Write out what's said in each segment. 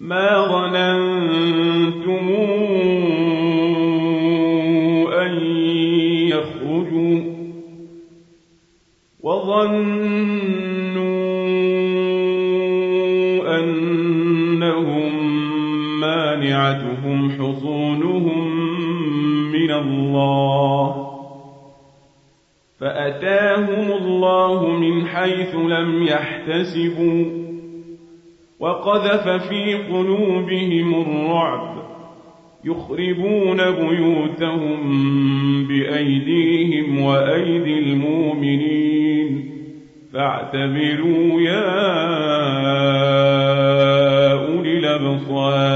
ما ظننتم أن يخرجوا وظنوا أنهم مانعتهم حصونهم من الله فأتاهم الله من حيث لم يحتسبوا وقذف في قلوبهم الرعب يخربون بيوتهم بأيديهم وأيدي المؤمنين. فاعتبروا يا أولي الأبصار.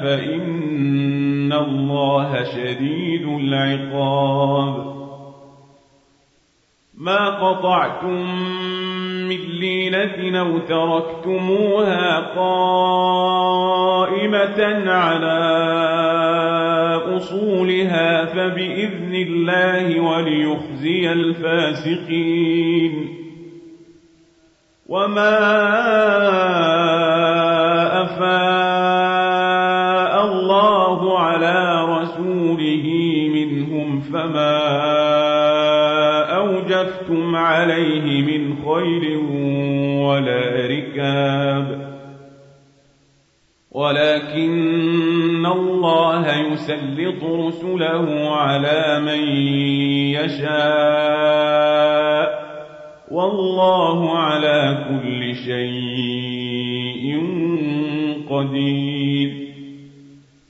فإن الله شديد العقاب. ما قطعتم من لينة أو تركتموها قائمة على أصولها فبإذن الله وليخزي الفاسقين. وما أفاء الله على رسوله منهم فما أوجفتم عليه من خير ولا ركاب ولكن الله يسلط رسله على من يشاء والله على كل شيء قدير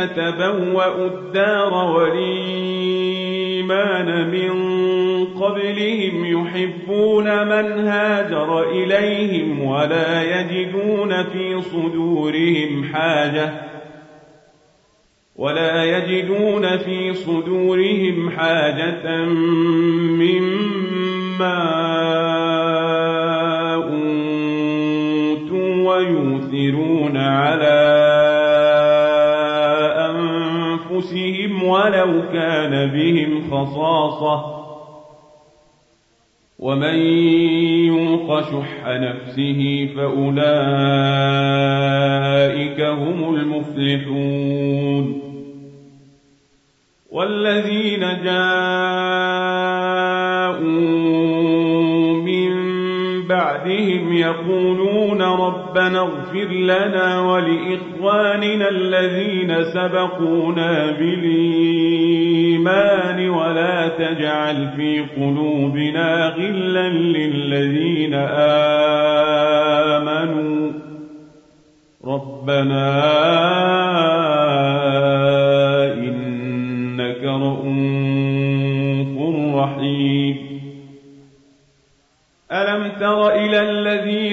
والذين تبوأوا الدار والإيمان من قبلهم يحبون من هاجر إليهم ولا يجدون في صدورهم حاجة ولا يجدون في صدورهم حاجة مما أوتوا ويؤثرون على ولو كان بهم خصاصة ومن يوق شح نفسه فأولئك أولئك هم المفلحون والذين جاءوا يقولون ربنا اغفر لنا ولإخواننا الذين سبقونا بالإيمان ولا تجعل في قلوبنا غلا للذين آمنوا ربنا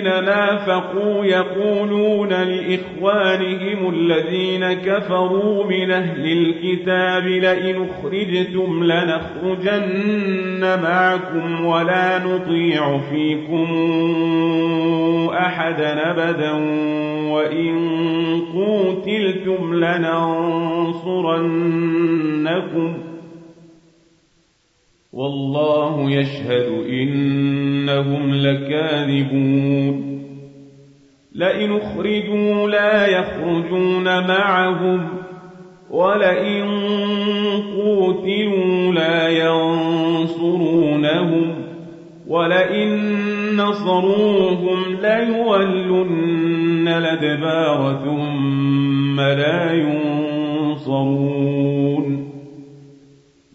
نافقوا يقولون لإخوانهم الذين كفروا من أهل الكتاب لئن أخرجتم لنخرجن معكم ولا نطيع فيكم أحدا أبدا وإن قوتلتم لننصرنكم والله يشهد إنهم لكاذبون. لئن أخرجوا لا يخرجون معهم ولئن قوتلوا لا ينصرونهم ولئن نصروهم ليولن الأدبار ثم لا ينصرون.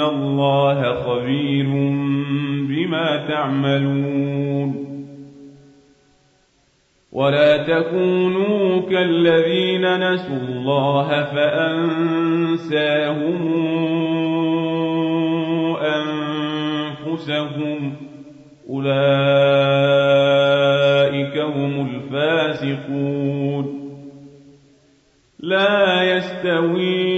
الله خبير بما تعملون ولا تكونوا كالذين نسوا الله فأنساهم أنفسهم أولئك هم الفاسقون لا يستوي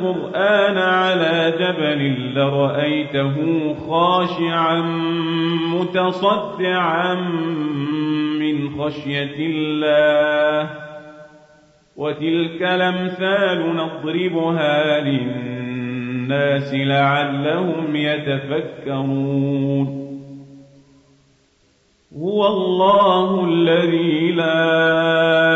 القرآن على جبل لرأيته خاشعا متصدعا من خشية الله. وتلك الأمثال نضربها للناس لعلهم يتفكرون. هو الله الذي لا